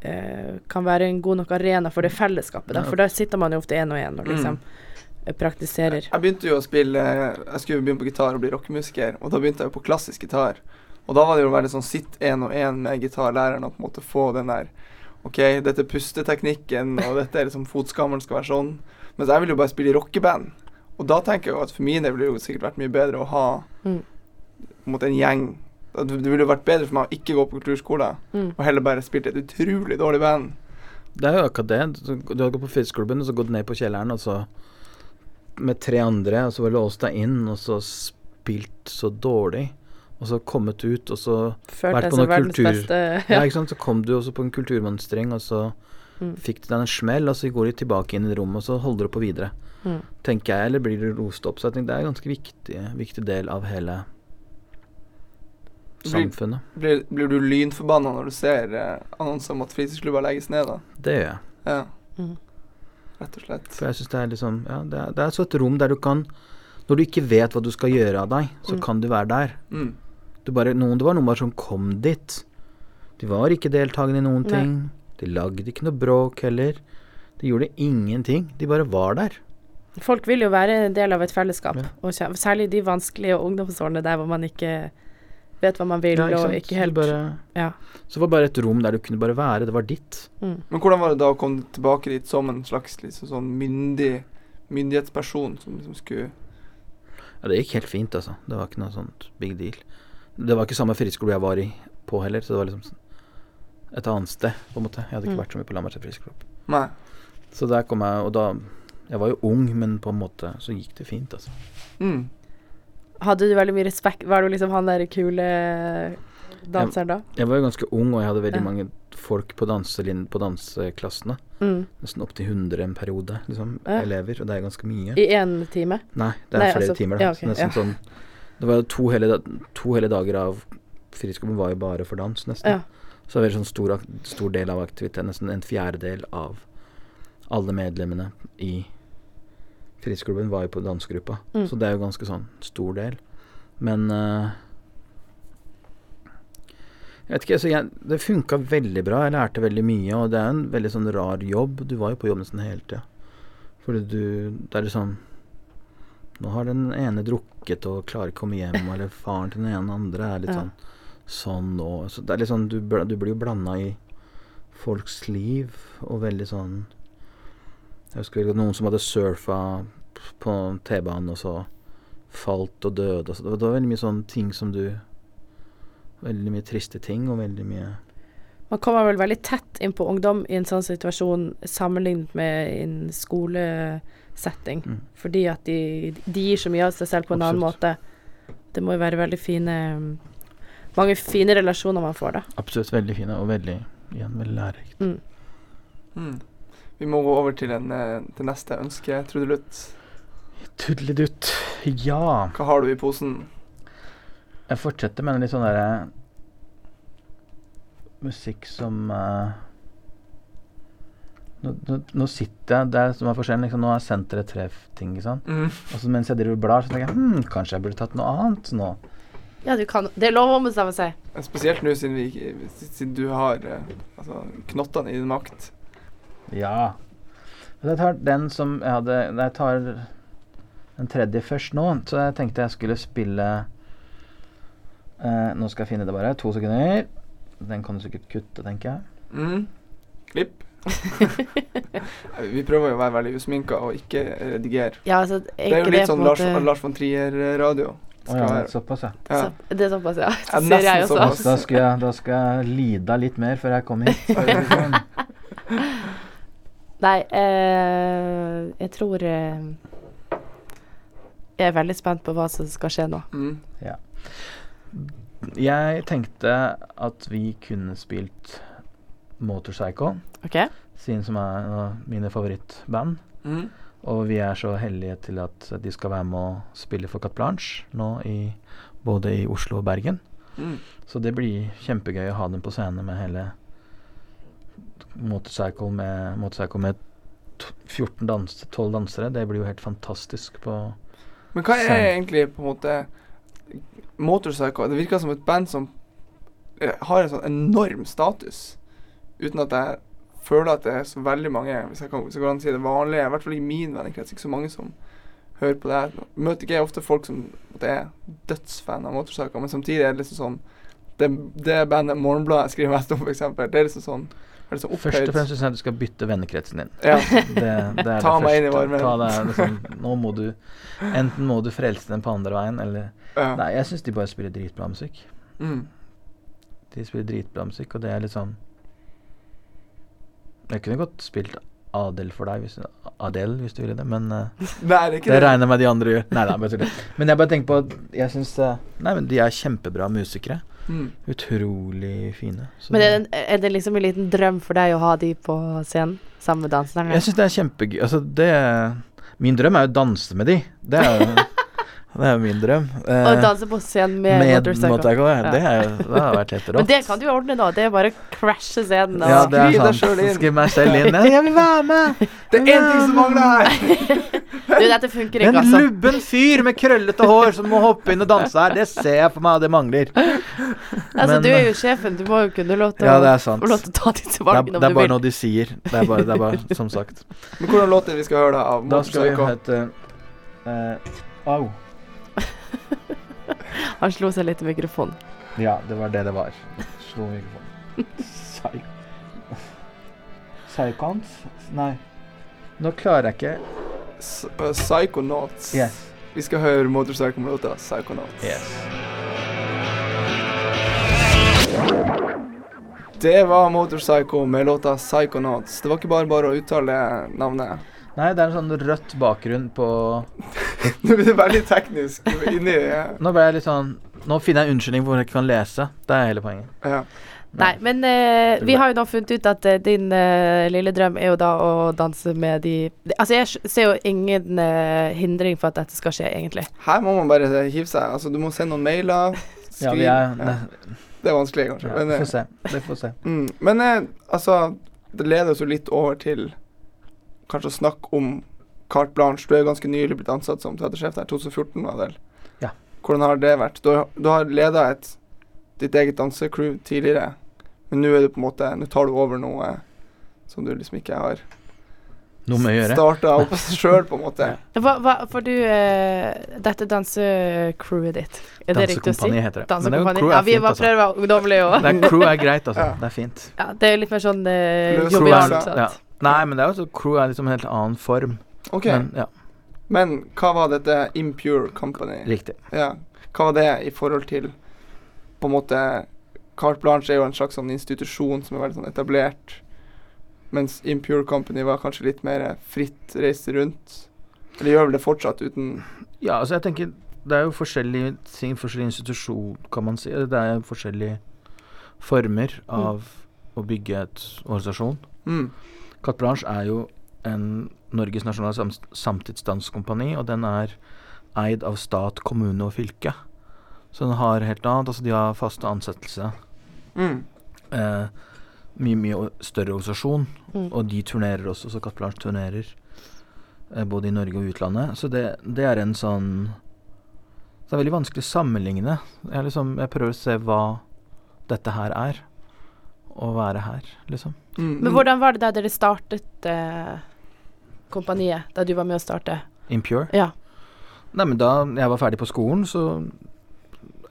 eh, kan være en god nok arena for det fellesskapet, da, for da sitter man jo ofte én og én og liksom mm. praktiserer. Jeg begynte jo å spille Jeg skulle begynne på gitar og bli rockemusiker, og da begynte jeg jo på klassisk gitar. Og da var det jo veldig sånn sitt én og én med gitarlæreren og på en måte få den der OK, dette er pusteteknikken, og dette er liksom fotskammeren skal være sånn. Mens jeg vil jo bare spille i rockeband. Og da tenker jeg jo at for min del ville det jo sikkert vært mye bedre å ha Mm. en gjeng. Det det ville vært bedre for meg å ikke gå på kulturskole, Mm. og heller bare spilt et utrolig dårlig band. Det er jo akkurat det. Du du har gått på fritidsklubben, og så gått ned på kjelleren, og så med tre andre, og så bare låst deg inn, og så spilt så dårlig. Og så kommet ut, og så Ført vært på noe kultur- beste Ja, ikke sant. Så kom du også på en kulturmønstring, og så Mm. fikk du deg en smell, og så går de tilbake inn i rommet, og så holder du på videre. Mm. Tenker jeg, eller blir du rost opp? Så jeg tenker det er en ganske viktig, viktig del av hele samfunnet. Blir, blir du lynforbanna når du ser eh, annonser om at fritidsklubber legges ned, da? Det gjør jeg. Ja, Mm. rett og slett. For jeg syns det er liksom Ja, det er, det er så et rom der du kan Når du ikke vet hva du skal gjøre av deg, så Mm. kan du være der. Mm. Du bare, noen, det var noen bare som kom dit. De var ikke deltakende i noen Nei. ting. De lagde ikke noe bråk heller. De gjorde ingenting. De bare var der. Folk vil jo være en del av et fellesskap, Ja. og særlig de vanskelige ungdomsårene der hvor man ikke vet hva man vil, Ja, ikke og ikke helt bare, Ja. Så det var bare et rom der du kunne bare være. Det var ditt. Mm. Men hvordan var det da å komme tilbake dit som en slags liksom, sånn myndig myndighetsperson som liksom skulle Ja, det gikk helt fint, altså. Det var ikke noe sånt big deal. Det var ikke samme friskole jeg var i på heller, så det var liksom et annet sted, på en måte. Jeg hadde ikke Mm. vært så mye på Lambertseter friskole. Nei. Så der kom jeg, og da Jeg var jo ung, men på en måte så gikk det fint, altså. Mm. Hadde du veldig mye respekt Var du liksom han der kule danseren da? Jeg var jo ganske ung, og jeg hadde veldig Ja. mange folk på, på danseklassene. Mm. Nesten opptil 100 en periode, liksom, Ja. elever, og det er ganske mye. I én time? Nei, det er Nei, flere altså- timer. Da. ja, okay, nesten sånn Det var jo to hele, to hele dager av fritidsklubben var jo bare for dans, nesten. Ja. Så det var en sånn stor, stor del av aktiviteten, nesten en fjerdedel av alle medlemmene i fritidsklubben var jo på dansegruppa. Mm. Så det er jo ganske sånn stor del. Men uh, Jeg vet ikke, jeg, det funka veldig bra. Jeg lærte veldig mye, og det er en veldig sånn rar jobb. Du var jo på jobb nesten hele tida. Fordi du Det er liksom Nå har den ene drukket og klarer ikke å komme hjem, eller faren til den ene andre er litt Ja. sånn sånn og så Det er litt sånn Du, du blir jo blanda i folks liv, og veldig sånn Jeg husker noen som hadde surfa på T-banen, og så falt og døde. og Det var, det var veldig mye sånne ting som du Veldig mye triste ting, og veldig mye Man kommer vel veldig tett inn på ungdom i en sånn situasjon sammenlignet med en skolesetting. Mm. Fordi at de, de gir så mye av seg selv på en annen måte. Det må jo være veldig fine Mange fine relasjoner man får da. Absolutt veldig fine, og veldig igjen veldig lærerikt. Mm. Mm. Vi må gå over til, en, eh, til neste ønske, trudelutt. Tudelidutt. Ja. Hva har du i posen? Jeg fortsetter med en litt sånn derre musikk som uh, nå, nå, nå sitter jeg Det er som er forskjellen. Liksom, nå har jeg sendt dere tre f- ting, ikke sant. Mm. Og så mens jeg driver og blar, så tenker jeg hm, kanskje jeg burde tatt noe annet nå. Ja, du kan Det er lov å ombestemme seg. Spesielt nå siden, vi, siden du har eh, altså, knottene i din makt. Ja. Jeg tar den som jeg hadde Jeg tar den tredje først nå. Så jeg tenkte jeg skulle spille eh, Nå skal jeg finne det bare. To sekunder. Den kan du sikkert kutte, tenker jeg. Mm. Klipp. Vi prøver jo å være veldig usminka og ikke redigere. Ja, altså, Det er jo litt sånn Lars, måte- Lars von Trier-radio. Oh, ja, såpass, ja. Ja. Så, det er såpass, ja. Ja, Det sier jeg også. såpass. Da skal jeg, da skal jeg lide litt mer før jeg kommer hit. Nei, eh, jeg tror eh, Jeg er veldig spent på hva som skal skje nå. Mm. Jeg tenkte at vi kunne spilt Motorcycle, okay. siden som er uh, mine favorittband. Mm. Og vi er så heldige til at de skal være med å spille for Cat Blanche nå i både i Oslo og Bergen. Mm. Så det blir kjempegøy å ha dem på scenen med hele Motorcycle med, motorcycle med 14 dans 12 dansere. Det blir jo helt fantastisk på Men hva er egentlig på en måte Motorcycle? Det virker som et band som eh, har en sånn enorm status, uten at jeg føler at det er så veldig mange Hvis jeg kan, hvis jeg kan si det vanlige, i hvert fall i min vennekrets, ikke så mange som hører på det her. Møter ikke jeg ofte folk som er dødsfan av Motorcycle, men samtidig er det liksom sånn Det, det bandet Morgenbladet skriver mest om, f.eks., det er liksom sånn liksom Først og fremst syns jeg du skal bytte vennekretsen din. Ja. Det, det Ta meg inn i varmen. Liksom, nå må du Enten må du frelse dem på andre veien, eller ja. Nei, jeg syns de bare spiller dritbra musikk. Mm. De spiller dritbra musikk, og det er litt sånn Jeg kunne godt spilt Adel for deg, hvis du, Adele, hvis du ville det, men uh, Nei, det det det. regner jeg med de andre gjør. Nei, nei, bare tuller. Men jeg bare tenker på at jeg syns Nei, men de er kjempebra musikere. Mm. Utrolig fine. Så Men er det- er det liksom en liten drøm for deg å ha de på scenen sammen med danserne? Jeg syns det er kjempegøy. Altså, det Min drøm er jo å danse med de. Det er jo Det er jo min drøm. Eh, Å danse på scenen med, med motorcycle. motorcycle. Ja. Det, er, det har vært helt rått. Men det kan du jo ordne, da. Det er bare å crashe scenen. Ja, det er Skriv deg sant. Skriv meg selv inn. Ja, jeg vil være med! Det er én ting som mangler her! Du, dette funker En ikke, altså. lubben fyr med krøllete hår som må hoppe inn og danse her, det ser jeg for meg, og det mangler. Altså, Men- du er jo sjefen. Du må jo kunne låte Ja, det er sant. å ta disse Det er, valgene det er bare noe de sier. Det er bare, det er bare som sagt. Men hvordan låt er vi skal høre da av Da skal vi høre et uh, Au. Han slo seg litt i mikrofonen. Ja, det var det det var. Slo mikrofonen. Psy... Psychons? Nei. Nå klarer jeg ikke Psychonauts. Yes. Vi skal høre Motorcycle med låta Psychonauts. yes. Det var Motorpsycho med låta Psychonauts. Det var ikke bare bare å uttale navnet. Nei, det er en sånn rødt bakgrunn på Nå blir det bare litt teknisk inni ja. Nå ble jeg litt sånn Nå finner jeg en unnskyldning for hvor jeg ikke kan lese. Det er hele poenget. ja. Nei, men eh, vi har jo nå funnet ut at eh, din eh, lille drøm er jo da å danse med de Altså, jeg ser jo ingen eh, hindring for at dette skal skje, egentlig. Her må man bare hive seg. Altså, du må sende noen mailer. Ja, Skriv. vi er ja. Det er vanskelig, kanskje. ja, men, eh, får se. Det får se. Mm, men eh, altså, det leder oss jo litt over til kanskje å snakke om carte blanche. Du er jo ganske nylig blitt ansatt som teatersjef der. 2014, var det vel? Ja. Hvordan har det vært? Du, har- du har leda ditt eget dansecrew tidligere, men nå er du på en måte Nå tar du over noe som du liksom ikke har Noe med å gjøre. starta opp sjøl, på en måte. Hva, hva, for du uh, Dette dansecrewet ditt, er det riktig å si? Dansekompani heter det. Men det er jo crew Ja, er vi fint, bare altså. prøver å være ungdommelige òg. Det crew er greit, altså. Ja. Det er fint. Ja, det er litt mer sånn uh, jovialt. Ja. Nei, men det er jo så crew er liksom en helt annen form. OK. Men ja, Men hva var dette Impure Company? riktig. Ja. Hva var det i forhold til På en måte Carte Blanche er jo en slags sånn institusjon som er veldig sånn etablert. Mens Impure Company var kanskje litt mer fritt Reist rundt. Eller gjør vel det fortsatt uten Ja, altså jeg tenker Det er jo forskjellige ting, forskjellig institusjon, kan man si. Det er forskjellige former av å bygge et organisasjon. mm. Carte Blanche er jo en Norges nasjonale sam samtidsdanskompani, og den er eid av stat, kommune og fylke. Så den har helt annet. Altså de har faste ansettelse. Mm. Eh, mye, mye større organisasjon. Mm. Og de turnerer også, så Carte Blanche turnerer eh, både i Norge og utlandet. Så det, det er en sånn Det er veldig vanskelig å sammenligne. Jeg, liksom, jeg prøver å se hva dette her er. Å være her, liksom. Mm, Men hvordan var det da dere startet eh, kompaniet? Da du var med å starte? Impure. Ja. Nei, men da jeg var ferdig på skolen, så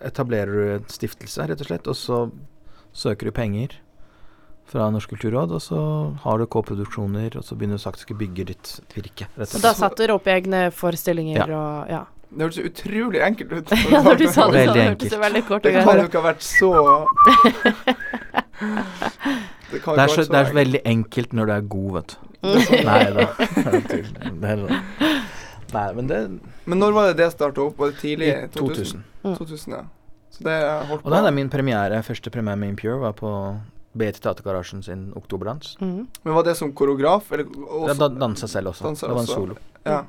etablerer du en stiftelse, rett og slett, og så søker du penger fra Norsk kulturråd, og så har du K-produksjoner, og så begynner du sakte å bygge ditt virke. rett Og og da satt satte dere opp egne forestillinger Ja. og ja. Det hørtes utrolig enkelt ut. ja, når du sa det, så hørtes det veldig kort Det og kan jo ikke ha vært så Det kan Det er, så, det er så veldig enkelt når du er god, vet du. Mm. Nei da. Det sånn. Nei, men det Men når var det det starta opp? Var det tidlig? I 2000. 2000, ja. Så det har holdt Og på. den er min premiere. Første premiere med Impure var på BT Teatergarasjen sin oktoberdans. Mm. Men var det som koreograf? Eller Jeg også? da dansa selv også. Dansa det var en også. solo. Ja.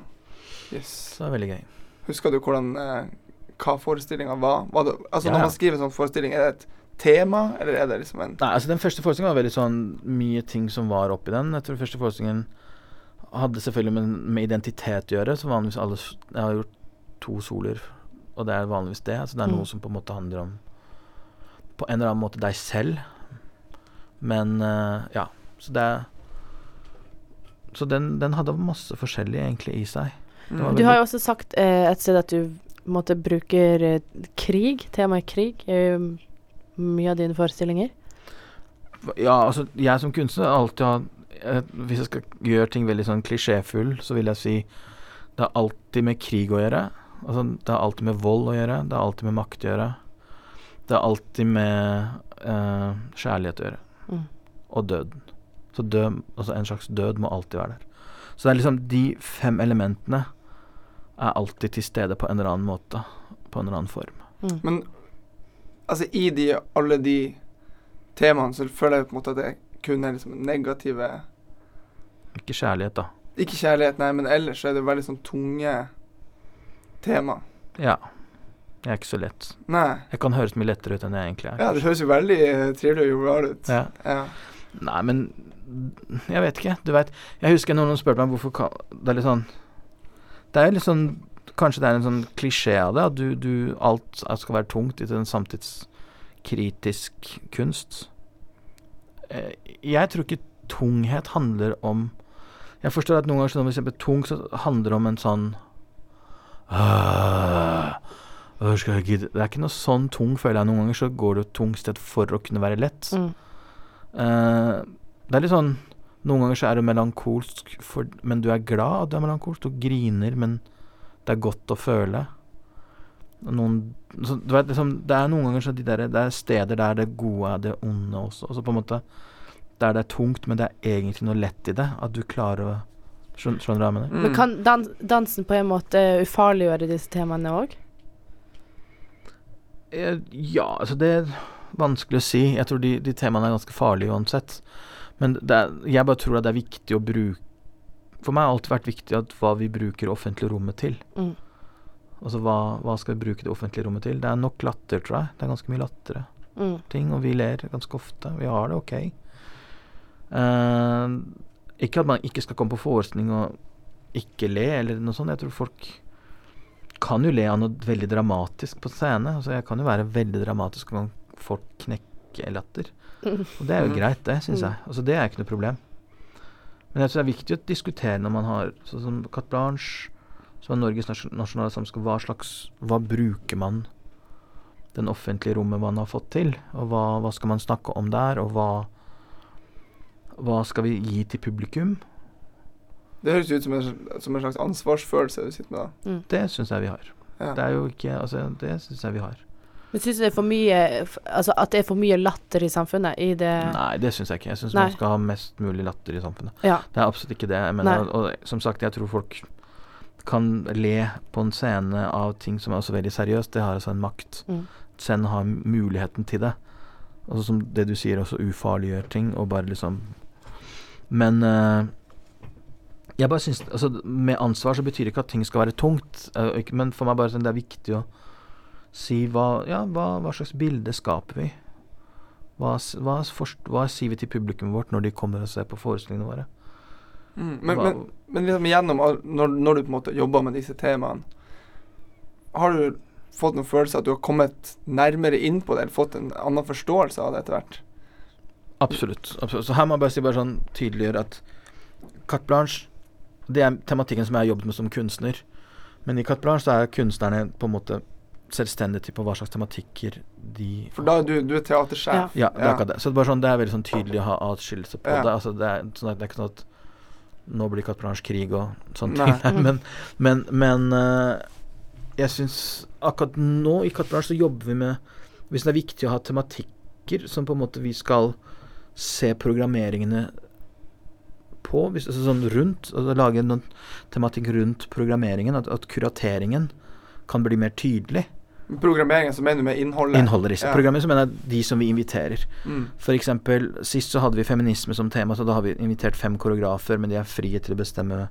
Yes. Så det var veldig gøy. Husker du hvordan eh, hva forestillinga var? var det, altså Ja, Når man skriver en sånn forestilling, er det et tema, eller er det liksom en Nei, altså Den første forestillingen var veldig sånn mye ting som var oppi den. Jeg tror den første forestillingen hadde selvfølgelig med, med identitet å gjøre. Så vanligvis alle Jeg har gjort to soler, og det er vanligvis det. Altså det er Mm. noe som på en måte handler om På en eller annen måte deg selv. Men uh, ja. Så det er Så den, den hadde masse forskjellig egentlig i seg. Mm. Du har jo også sagt eh, et sted at du måtte bruker eh, krig, temaet krig, i um, mye av dine forestillinger. Ja, altså jeg som kunstner har alltid eh, Hvis jeg skal gjøre ting veldig sånn klisjéfull, så vil jeg si det har alltid med krig å gjøre. Altså det har alltid med vold å gjøre. Det har alltid med makt å gjøre. Det har alltid med eh, kjærlighet å gjøre. Mm. Og døden. Så død, altså en slags død må alltid være der. Så det er liksom de fem elementene er alltid til stede på en eller annen måte. På en eller annen form. Mm. Men altså, i de, alle de temaene, så føler jeg på en måte at det kun er liksom negative Ikke kjærlighet, da. Ikke kjærlighet, nei, men ellers er det veldig sånn tunge tema. Ja. Jeg er ikke så lett. Nei. Jeg kan høres mye lettere ut enn jeg egentlig er. Ja, det høres jo veldig eh, trivelig og jovial ut. Ja. Ja. Nei, men jeg vet ikke. Du vet Jeg husker noen spurte meg hvorfor Det er litt sånn Det er litt sånn Kanskje det er en sånn klisjé av det, at du, du alt skal være tungt i en samtidskritisk kunst. Eh, Jeg tror ikke tunghet handler om Jeg forstår at noen ganger når vi ser på tung, så handler det om en sånn «Åh, skal jeg gidde Det er ikke noe sånn tung, føler jeg. Noen ganger så går du tung sted for å kunne være lett. Mm. Uh, det er litt sånn Noen ganger så er du melankolsk, for, men du er glad at du er melankolsk. Du griner, men det er godt å føle. Noen, så, vet, liksom, det er noen ganger så de der, det er steder der det gode er det onde også. Altså på en måte Der det er tungt, men det er egentlig noe lett i det. At du klarer å Skjønner, skjønner du hva jeg mener? Mm. Men kan dan dansen på en måte ufarliggjøre disse temaene òg? Eh, ja, altså det er vanskelig å si. Jeg tror de, de temaene er ganske farlige uansett. Men er, jeg bare tror at det er viktig å bruke For meg har alltid vært viktig at hva vi bruker det offentlige rommet til. Mm. Altså hva, hva skal vi bruke det offentlige rommet til? Det er nok latter, tror jeg. Det er ganske mye latter Mm. ting, og vi ler ganske ofte. Vi har det ok. Eh, ikke at man ikke skal komme på forestilling og ikke le, eller noe sånt. Jeg tror folk kan jo le av noe veldig dramatisk på scene. Altså Jeg kan jo være veldig dramatisk når folk knekker latter. Og det er jo Mhm. greit, det, syns Mm. jeg. Altså Det er ikke noe problem. Men jeg tror det er viktig å diskutere når man har sånn som Carte Blanche, som er Norges nasjonale samskap, hva slags Hva bruker man den offentlige rommet man har fått til? Og hva, hva skal man snakke om der, og hva Hva skal vi gi til publikum? Det høres ut som en, som en slags ansvarsfølelse du sitter med da. Det syns jeg vi har. Ja. Det er jo ikke Altså, det syns jeg vi har. Men syns du det er for mye Altså at det er for mye latter i samfunnet? I det Nei, det syns jeg ikke. Jeg syns man skal ha mest mulig latter i samfunnet. Ja. Det er absolutt ikke det. Jeg mener, og, og som sagt, jeg tror folk kan le på en scene av ting som er også veldig seriøst. Det har altså en makt. Mm. Scenen har muligheten til det. Og som det du sier, også ufarliggjør ting, og bare liksom Men uh, jeg bare syns Altså, med ansvar så betyr det ikke at ting skal være tungt, uh, ikke, men for meg bare sånn det er viktig å si hva Ja, hva, hva slags bilde skaper vi? Hva, hva, forst- hva sier vi til publikummet vårt når de kommer og ser på forestillingene våre? Mm. Men, men, men liksom gjennom når, når du på en måte jobber med disse temaene, har du fått noen følelse av at du har kommet nærmere inn på det, eller fått en annen forståelse av det etter hvert? Absolutt. absolutt. Så her må jeg bare si bare sånn tydeliggjøre at carte blanche Det er tematikken som jeg har jobbet med som kunstner. Men i carte blanche så er kunstnerne på en måte selvstendige til på hva slags tematikker de For da du, du er teatersjef. Ja, det er akkurat det. Så det er bare sånn, det er veldig sånn tydelig å ha atskillelse på Ja. det. Altså, det, er, sånn at det er ikke sånn at nå blir carte blanche krig og sånne Nei. ting. Nei. Men, men, men uh, jeg syns akkurat nå i carte blanche så jobber vi med Hvis det er viktig å ha tematikker som på en måte vi skal se programmeringene på, hvis, altså sånn rundt, altså lage noen tematikk rundt programmeringen, at, at kurateringen kan bli mer tydelig. Programmeringen, så mener du med innholdet? Innholdet disse. Ja. Programmer som mener de som vi inviterer. Mm. Eksempel, sist så hadde vi feminisme som tema, så da har vi invitert fem koreografer, men de er frie til å bestemme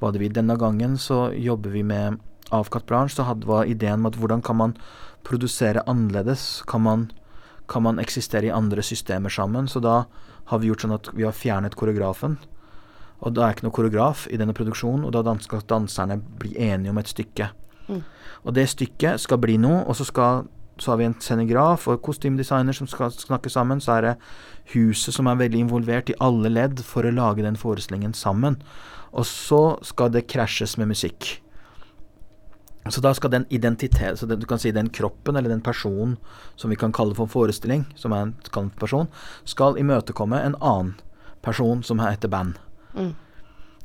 hva de vil. Denne gangen så jobber vi med Avkatt Blanche, så hadde, var ideen med at hvordan kan man produsere annerledes? Kan man, kan man eksistere i andre systemer sammen? Så da har vi gjort sånn at vi har fjernet koreografen. Og da er ikke noe koreograf i denne produksjonen, og da skal danserne bli enige om et stykke. Mm. Og det stykket skal bli noe, og så skal så har vi en scenograf og kostymdesigner som skal snakke sammen. Så er det huset som er veldig involvert i alle ledd for å lage den forestillingen sammen. Og så skal det krasjes med musikk. Så da skal den identitet Så den, du kan si den kroppen, eller den personen som vi kan kalle for forestilling, som er en kalt person, skal imøtekomme en annen person som heter band. Mm.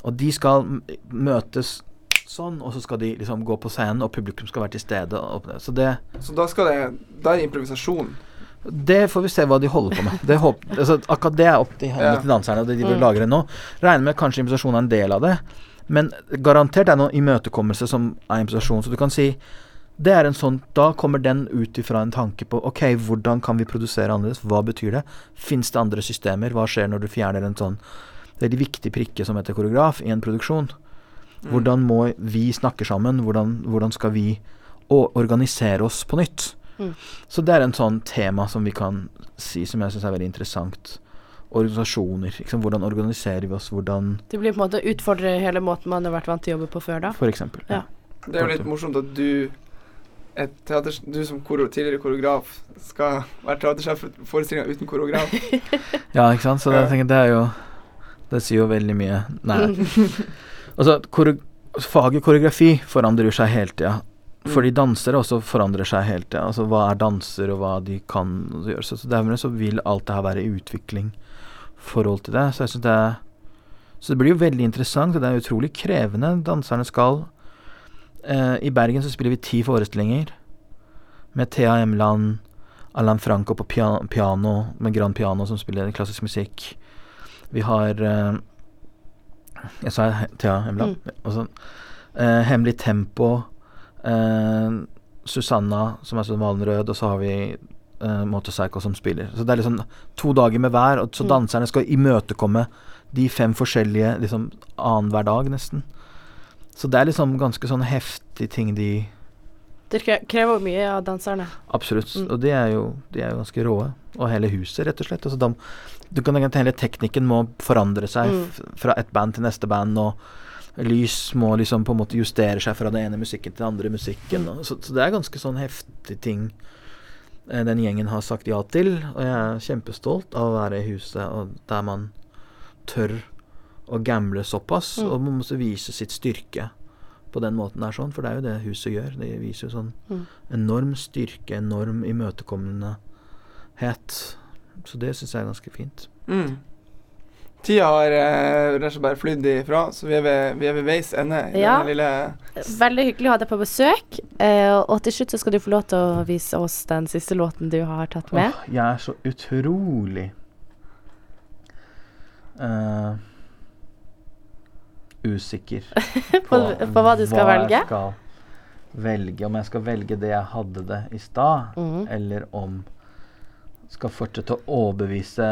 Og de skal møtes sånn, og så skal de liksom gå på scenen, og publikum skal være til stede. Og, så det Så da skal det Da er det improvisasjon. Det får vi se hva de holder på med. Det håp, altså, akkurat det er opp til, Ja. til danserne, og det de vil lage det nå. Regner med kanskje improvisasjon er en del av det, men garantert er det noe imøtekommelse som er improvisasjon. Så du kan si det er en sånn, Da kommer den ut ifra en tanke på Ok, hvordan kan vi produsere annerledes? Hva betyr det? Fins det andre systemer? Hva skjer når du fjerner en sånn veldig viktig prikke som heter koreograf i en produksjon? Mm. Hvordan må vi snakke sammen? Hvordan, hvordan skal vi organisere oss på nytt? Mm. Så det er en sånn tema som vi kan si som jeg syns er veldig interessant. Organisasjoner. Liksom, hvordan organiserer vi oss? Hvordan Det blir på en måte å utfordre hele måten man har vært vant til å jobbe på før, da. For eksempel. Ja. Det er jo litt morsomt at du et teater, du som koro, tidligere koreograf skal være teatersjef for forestillinga uten koreograf. Ja, ikke sant. Så jeg tenker det er jo Det sier jo veldig mye. Nei. Altså, kore, faget koreografi forandrer jo seg hele tida. Fordi dansere også forandrer seg hele tida. Altså hva er danser, og hva de kan gjøre. Så, så dermed så vil alt det her være i utvikling forhold til det. Så jeg synes det er Så det blir jo veldig interessant, og det er utrolig krevende. Danserne skal eh, I Bergen så spiller vi ti forestillinger med Thea Emland, Alain Franco på pia piano, med grand piano som spiller klassisk musikk. Vi har eh, Jeg sa Thea Emland. Mm. eh, Hemmelig Tempo. Eh, Susanna, som er sånn Valenrød, og så har vi eh, Motorcycle som spiller. Så det er liksom to dager med hver, og så Mm. danserne skal imøtekomme de fem forskjellige liksom annenhver dag, nesten. Så det er liksom ganske sånn heftig ting de Det krever mye av danserne. Absolutt. Mm. Og de er, jo, de er jo ganske råe. Og hele huset, rett og slett. Altså, de, du kan tenke hele teknikken må forandre seg Mm. fra et band til neste band, og lys må liksom på en måte justere seg fra den ene musikken til den andre musikken. Og, så, så det er ganske sånn heftig ting eh, den gjengen har sagt ja til. Og jeg er kjempestolt av å være i huset og der man tør å gamble såpass, Mm. og man må vise sitt styrke på den måten der sånn, for det er jo det huset gjør. Det viser jo sånn Mm. enorm styrke, enorm imøtekommendehet. Så det syns jeg er ganske fint. Mm. Tida har eh, rett og slett bare flydd ifra, så vi er ved, vi er ved veis ende i Ja. denne lille Veldig hyggelig å ha deg på besøk. Eh, og til slutt så skal du få lov til å vise oss den siste låten du har tatt med. Åh, jeg er så utrolig uh, usikker På, på hva du skal velge. jeg skal velge. Om jeg skal velge det jeg hadde det i stad, mm. eller om skal fortsette å overbevise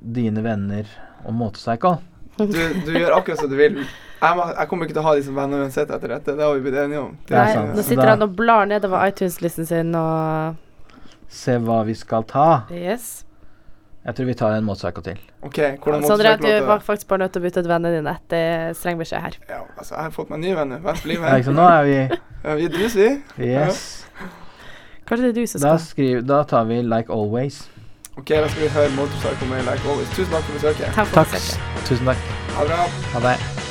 dine venner om motorcycle. Du, du gjør akkurat som du vil. Jeg, må, jeg kommer ikke til å ha de som venner uansett etter dette. Det har vi blitt enige om. Det er Nei, sant. nå sitter Da- han og blar nedover iTunes-listen sin og Se hva vi skal ta. Yes. Jeg tror vi tar en motorcycle til. OK, hvordan Sondre, du var faktisk bare nødt til å bytte ut vennene dine etter streng beskjed her. Ja, altså, jeg har fått meg nye venner. Vent så snill. Nå er vi Ja, vi er vi. Yes. Kanskje det er du som Da, skal skriv, da tar vi Like Always. Ok, da skal vi høre Motorpsycho med Like Always. Tusen takk for besøket. Takk for Takk. besøket. Tusen takk. Ha det bra. Ha det.